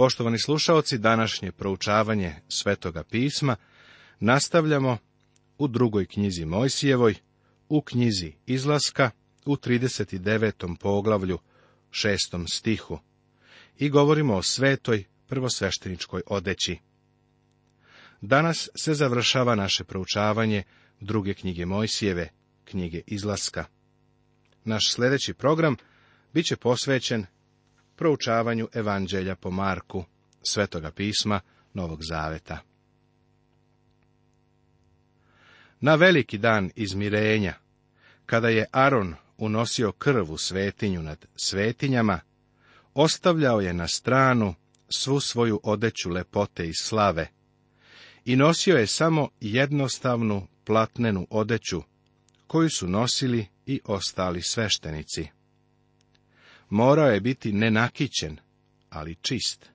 Poštovani slušaoci, današnje proučavanje Svetoga pisma nastavljamo u drugoj knjizi Mojsijevoj, u knjizi Izlaska, u 39. poglavlju, 6. stihu i govorimo o svetoj prvosvešteničkoj odeći. Danas se završava naše proučavanje druge knjige Mojsijeve, knjige Izlaska. Naš sljedeći program bit će posvećen proučavanju Evanđelja po Marku, Svetoga pisma Novog Zaveta. Na veliki dan izmirenja, kada je Aron unosio krv u svetinju nad svetinjama, ostavljao je na stranu svu svoju odeću lepote i slave i nosio je samo jednostavnu platnenu odeću, koju su nosili i ostali sveštenici morao je biti nenakićen, ali čist.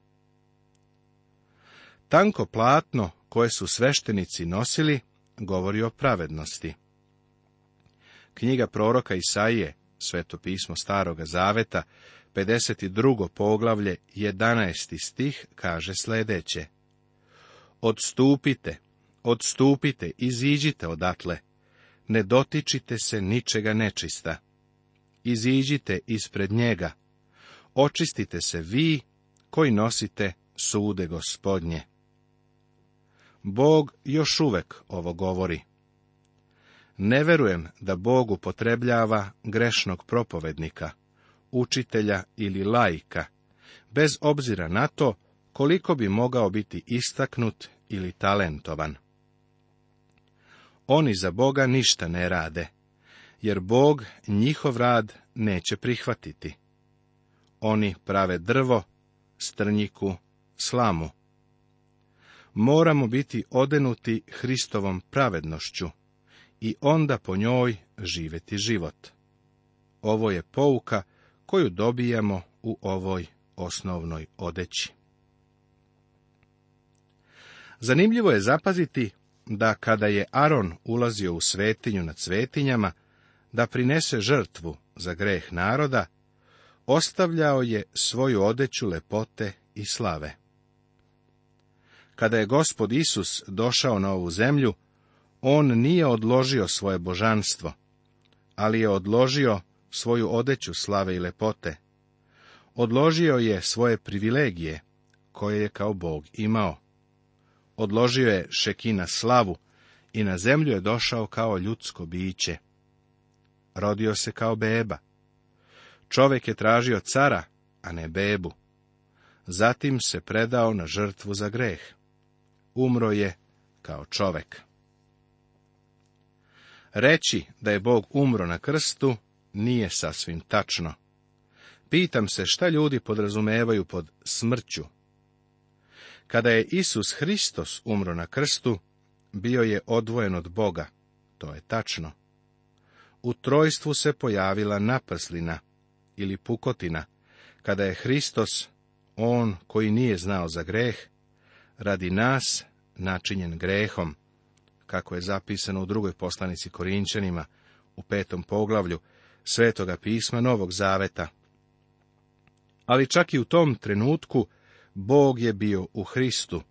Tanko platno koje su sveštenici nosili govori o pravednosti. Knjiga proroka Isaije, sveto pismo Staroga Zaveta, 52. poglavlje, 11. stih, kaže sledeće. Odstupite, odstupite, iziđite odatle, ne dotičite se ničega nečista iziđite ispred njega. Očistite se vi koji nosite sude gospodnje. Bog još uvek ovo govori. Ne verujem da Bog upotrebljava grešnog propovednika, učitelja ili laika, bez obzira na to koliko bi mogao biti istaknut ili talentovan. Oni za Boga ništa ne rade, jer Bog njihov rad neće prihvatiti. Oni prave drvo, strnjiku, slamu. Moramo biti odenuti Hristovom pravednošću i onda po njoj živeti život. Ovo je pouka koju dobijamo u ovoj osnovnoj odeći. Zanimljivo je zapaziti da kada je Aron ulazio u svetinju nad svetinjama, da prinese žrtvu za greh naroda, ostavljao je svoju odeću lepote i slave. Kada je gospod Isus došao na ovu zemlju, on nije odložio svoje božanstvo, ali je odložio svoju odeću slave i lepote. Odložio je svoje privilegije, koje je kao Bog imao. Odložio je Šekina slavu i na zemlju je došao kao ljudsko biće rodio se kao beba. Čovjek je tražio cara, a ne bebu. Zatim se predao na žrtvu za greh. Umro je kao čovjek. Reći da je Bog umro na krstu nije sasvim tačno. Pitam se šta ljudi podrazumevaju pod smrću. Kada je Isus Hristos umro na krstu, bio je odvojen od Boga. To je tačno u trojstvu se pojavila naprslina ili pukotina, kada je Hristos, on koji nije znao za greh, radi nas načinjen grehom, kako je zapisano u drugoj poslanici Korinčanima, u petom poglavlju Svetoga pisma Novog Zaveta. Ali čak i u tom trenutku Bog je bio u Hristu,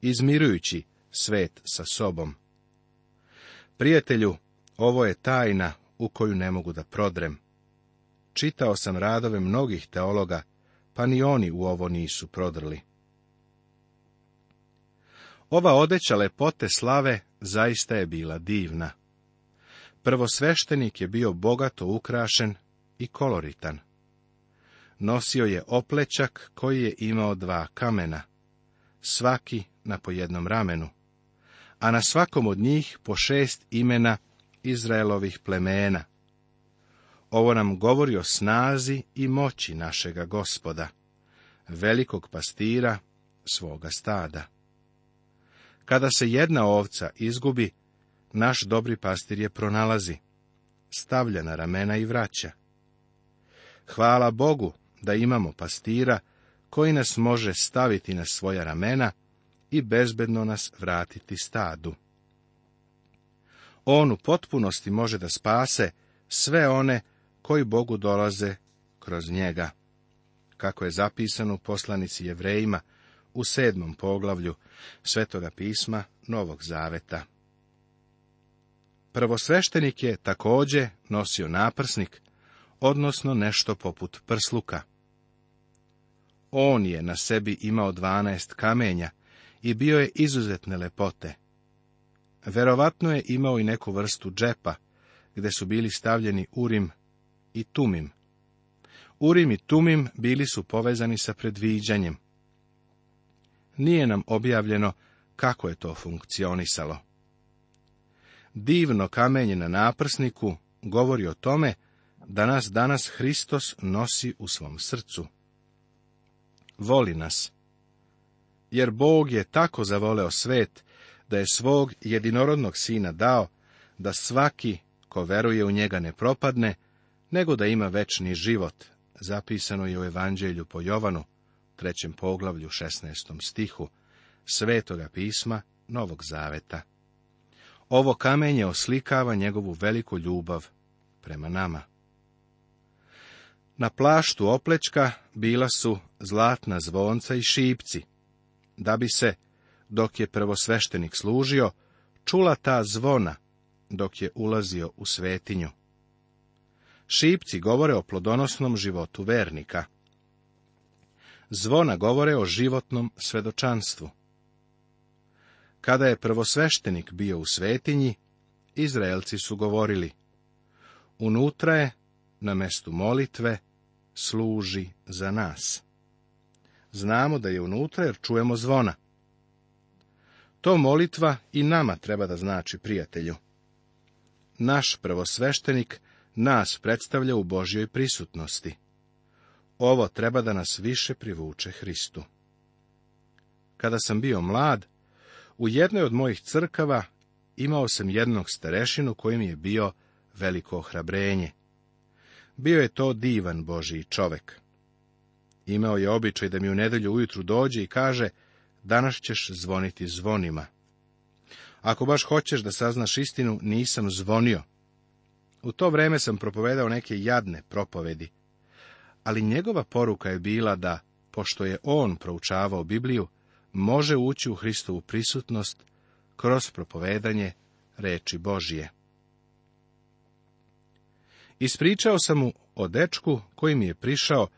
izmirujući svet sa sobom. Prijatelju, ovo je tajna u koju ne mogu da prodrem. Čitao sam radove mnogih teologa, pa ni oni u ovo nisu prodrli. Ova odeća lepote slave zaista je bila divna. Prvosveštenik je bio bogato ukrašen i koloritan. Nosio je oplećak koji je imao dva kamena, svaki na pojednom ramenu, a na svakom od njih po šest imena Izraelovih plemena. Ovo nam govori o snazi i moći našega gospoda, velikog pastira svoga stada. Kada se jedna ovca izgubi, naš dobri pastir je pronalazi, stavlja na ramena i vraća. Hvala Bogu da imamo pastira koji nas može staviti na svoja ramena i bezbedno nas vratiti stadu. On u potpunosti može da spase sve one koji Bogu dolaze kroz njega. Kako je zapisano u poslanici Jevrejima u sedmom poglavlju Svetoga pisma Novog Zaveta. Prvosveštenik je također nosio naprsnik, odnosno nešto poput prsluka. On je na sebi imao dvanaest kamenja i bio je izuzetne lepote, Verovatno je imao i neku vrstu džepa, gde su bili stavljeni Urim i Tumim. Urim i Tumim bili su povezani sa predviđanjem. Nije nam objavljeno kako je to funkcionisalo. Divno kamenje na naprsniku govori o tome da nas danas Hristos nosi u svom srcu. Voli nas. Jer Bog je tako zavoleo svet da je svog jedinorodnog sina dao, da svaki ko veruje u njega ne propadne, nego da ima večni život, zapisano je u Evanđelju po Jovanu, trećem poglavlju, 16. stihu, Svetoga pisma Novog Zaveta. Ovo kamenje oslikava njegovu veliku ljubav prema nama. Na plaštu oplečka bila su zlatna zvonca i šipci, da bi se dok je prvosveštenik služio, čula ta zvona dok je ulazio u svetinju. Šipci govore o plodonosnom životu vernika. Zvona govore o životnom svedočanstvu. Kada je prvosveštenik bio u svetinji, Izraelci su govorili, unutra je, na mestu molitve, služi za nas. Znamo da je unutra jer čujemo zvona. To molitva i nama treba da znači prijatelju. Naš prvosveštenik nas predstavlja u Božjoj prisutnosti. Ovo treba da nas više privuče Hristu. Kada sam bio mlad, u jednoj od mojih crkava imao sam jednog starešinu koji mi je bio veliko ohrabrenje. Bio je to divan Božji čovek. Imao je običaj da mi u nedelju ujutru dođe i kaže, danas ćeš zvoniti zvonima. Ako baš hoćeš da saznaš istinu, nisam zvonio. U to vreme sam propovedao neke jadne propovedi. Ali njegova poruka je bila da, pošto je on proučavao Bibliju, može ući u Hristovu prisutnost kroz propovedanje reči Božije. Ispričao sam mu o dečku koji mi je prišao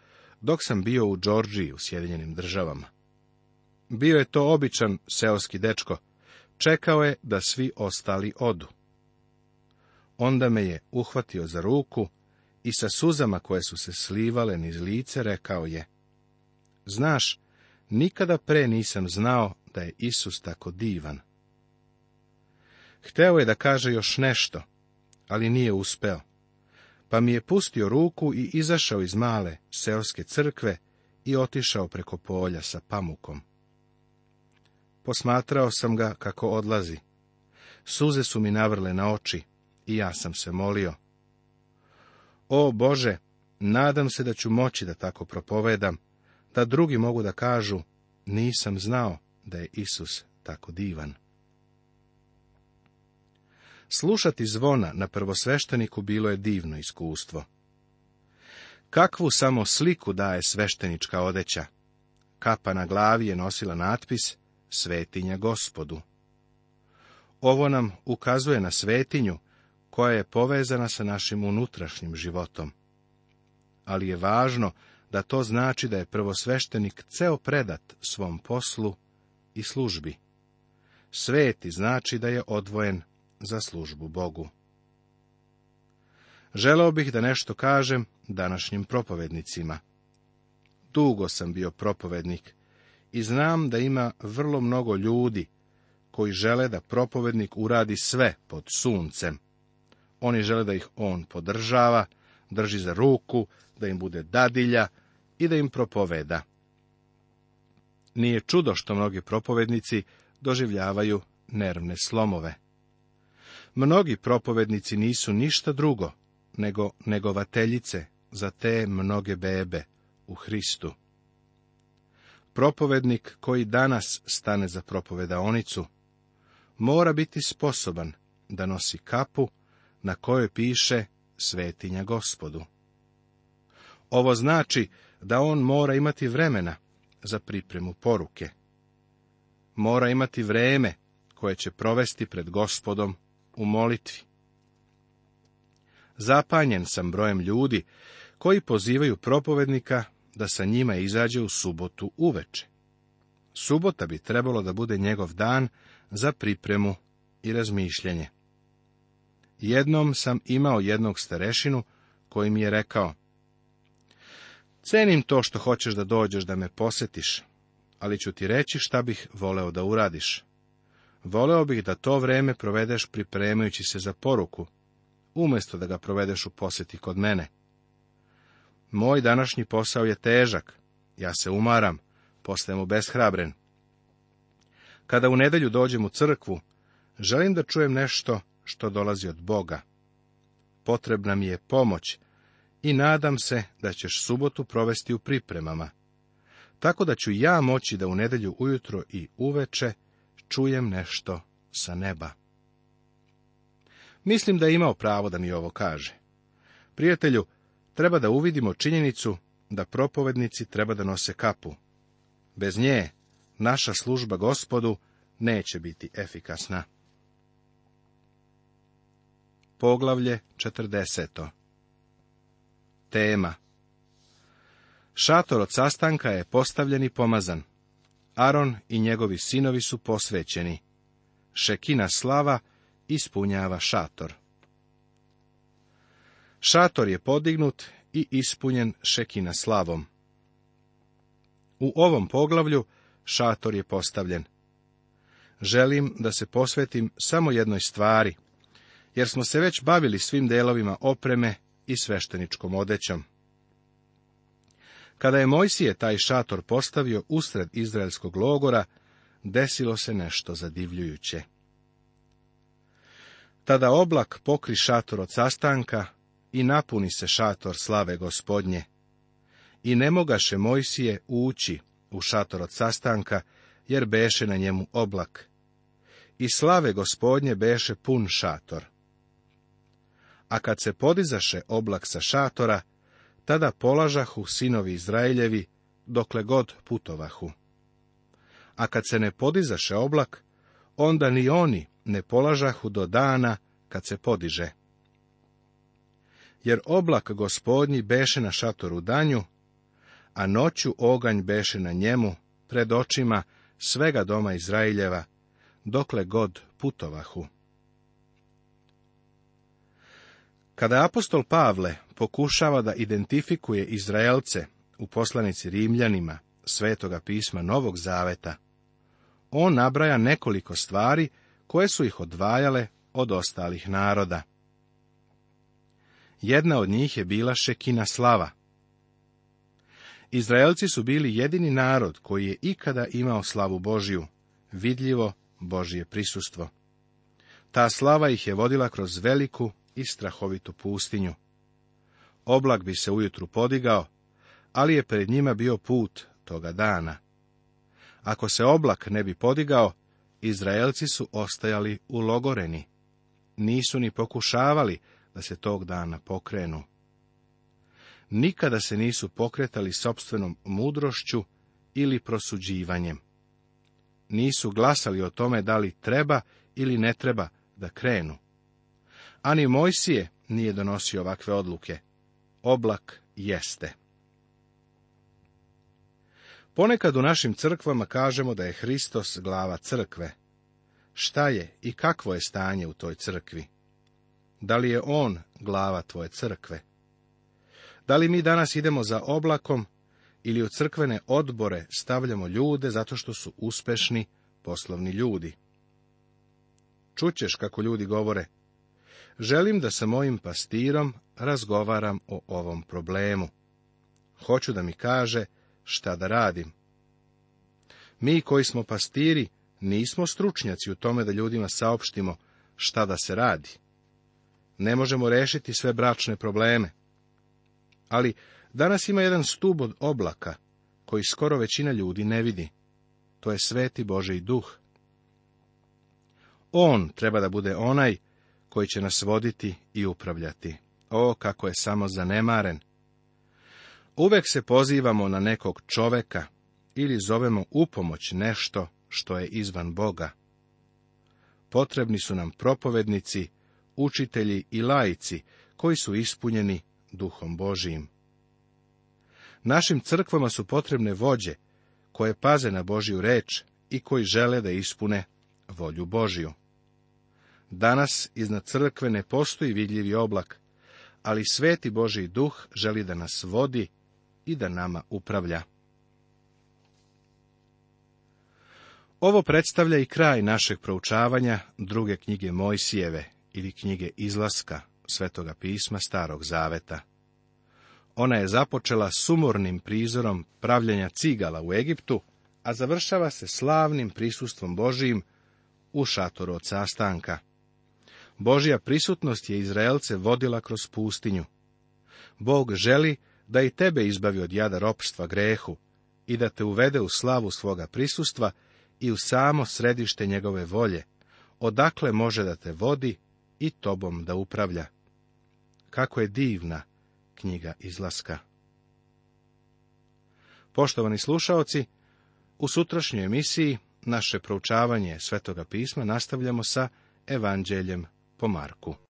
dok sam bio u Đorđiji u Sjedinjenim državama. Bio je to običan seoski dečko. Čekao je da svi ostali odu. Onda me je uhvatio za ruku i sa suzama koje su se slivale niz lice rekao je Znaš, nikada pre nisam znao da je Isus tako divan. Hteo je da kaže još nešto, ali nije uspeo. Pa mi je pustio ruku i izašao iz male seoske crkve i otišao preko polja sa pamukom. Posmatrao sam ga kako odlazi. Suze su mi navrle na oči i ja sam se molio. O Bože, nadam se da ću moći da tako propovedam, da drugi mogu da kažu, nisam znao da je Isus tako divan. Slušati zvona na prvosvešteniku bilo je divno iskustvo. Kakvu samo sliku daje sveštenička odeća? Kapa na glavi je nosila natpis svetinja gospodu. Ovo nam ukazuje na svetinju koja je povezana sa našim unutrašnjim životom. Ali je važno da to znači da je prvosveštenik ceo predat svom poslu i službi. Sveti znači da je odvojen za službu Bogu. Želeo bih da nešto kažem današnjim propovednicima. Dugo sam bio propovednik i znam da ima vrlo mnogo ljudi koji žele da propovednik uradi sve pod suncem. Oni žele da ih on podržava, drži za ruku, da im bude dadilja i da im propoveda. Nije čudo što mnogi propovednici doživljavaju nervne slomove. Mnogi propovednici nisu ništa drugo nego negovateljice za te mnoge bebe u Hristu. Propovednik koji danas stane za propovedaonicu, mora biti sposoban da nosi kapu na kojoj piše svetinja gospodu. Ovo znači da on mora imati vremena za pripremu poruke. Mora imati vreme koje će provesti pred gospodom u molitvi. Zapanjen sam brojem ljudi koji pozivaju propovednika da sa njima izađe u subotu uveče. Subota bi trebalo da bude njegov dan za pripremu i razmišljanje. Jednom sam imao jednog starešinu koji mi je rekao Cenim to što hoćeš da dođeš da me posetiš, ali ću ti reći šta bih voleo da uradiš. Voleo bih da to vreme provedeš pripremajući se za poruku, umjesto da ga provedeš u posjeti kod mene. Moj današnji posao je težak, ja se umaram, postajem obeshrabren. Kada u nedelju dođem u crkvu, želim da čujem nešto što dolazi od Boga. Potrebna mi je pomoć i nadam se da ćeš subotu provesti u pripremama, tako da ću ja moći da u nedelju ujutro i uveče čujem nešto sa neba. Mislim da je imao pravo da mi ovo kaže. Prijatelju, treba da uvidimo činjenicu da propovednici treba da nose kapu. Bez nje naša služba gospodu neće biti efikasna. Poglavlje 40. Tema Šator od sastanka je postavljen i pomazan. Aron i njegovi sinovi su posvećeni. Šekina slava ispunjava šator. Šator je podignut i ispunjen šekina slavom. U ovom poglavlju šator je postavljen. Želim da se posvetim samo jednoj stvari, jer smo se već bavili svim delovima opreme i svešteničkom odećom. Kada je Mojsije taj šator postavio usred izraelskog logora, desilo se nešto zadivljujuće. Tada oblak pokri šator od sastanka, i napuni se šator slave gospodnje. I ne mogaše Mojsije ući u šator od sastanka, jer beše na njemu oblak. I slave gospodnje beše pun šator. A kad se podizaše oblak sa šatora, tada polažahu sinovi Izraeljevi, dokle god putovahu. A kad se ne podizaše oblak, onda ni oni ne polažahu do dana kad se podiže jer oblak gospodnji beše na šatoru danju, a noću oganj beše na njemu, pred očima svega doma Izraeljeva, dokle god putovahu. Kada apostol Pavle pokušava da identifikuje Izraelce u poslanici Rimljanima Svetoga pisma Novog Zaveta, on nabraja nekoliko stvari koje su ih odvajale od ostalih naroda. Jedna od njih je bila Šekina slava. Izraelci su bili jedini narod koji je ikada imao slavu Božju, vidljivo Božje prisustvo. Ta slava ih je vodila kroz veliku i strahovitu pustinju. Oblak bi se ujutru podigao, ali je pred njima bio put toga dana. Ako se oblak ne bi podigao, Izraelci su ostajali ulogoreni. Nisu ni pokušavali da se tog dana pokrenu. Nikada se nisu pokretali sobstvenom mudrošću ili prosuđivanjem. Nisu glasali o tome da li treba ili ne treba da krenu. Ani Mojsije nije donosio ovakve odluke. Oblak jeste. Ponekad u našim crkvama kažemo da je Hristos glava crkve. Šta je i kakvo je stanje u toj crkvi? Da li je on glava tvoje crkve? Da li mi danas idemo za oblakom ili u crkvene odbore stavljamo ljude zato što su uspešni poslovni ljudi? Čućeš kako ljudi govore. Želim da sa mojim pastirom razgovaram o ovom problemu. Hoću da mi kaže šta da radim. Mi koji smo pastiri nismo stručnjaci u tome da ljudima saopštimo šta da se radi ne možemo rešiti sve bračne probleme. Ali danas ima jedan stub od oblaka koji skoro većina ljudi ne vidi. To je sveti Boži duh. On treba da bude onaj koji će nas voditi i upravljati. O, kako je samo zanemaren! Uvek se pozivamo na nekog čoveka ili zovemo upomoć nešto što je izvan Boga. Potrebni su nam propovednici učitelji i laici koji su ispunjeni duhom Božijim. Našim crkvama su potrebne vođe koje paze na Božju reč i koji žele da ispune volju Božiju. Danas iznad crkve ne postoji vidljivi oblak, ali sveti Božiji duh želi da nas vodi i da nama upravlja. Ovo predstavlja i kraj našeg proučavanja druge knjige Mojsijeve ili knjige izlaska Svetoga pisma Starog Zaveta. Ona je započela sumornim prizorom pravljenja cigala u Egiptu, a završava se slavnim prisustvom Božijim u šatoru od sastanka. Božja prisutnost je Izraelce vodila kroz pustinju. Bog želi da i tebe izbavi od jada ropstva grehu i da te uvede u slavu svoga prisustva i u samo središte njegove volje, odakle može da te vodi i tobom da upravlja. Kako je divna knjiga izlaska. Poštovani slušaoci, u sutrašnjoj emisiji naše proučavanje Svetoga pisma nastavljamo sa Evanđeljem po Marku.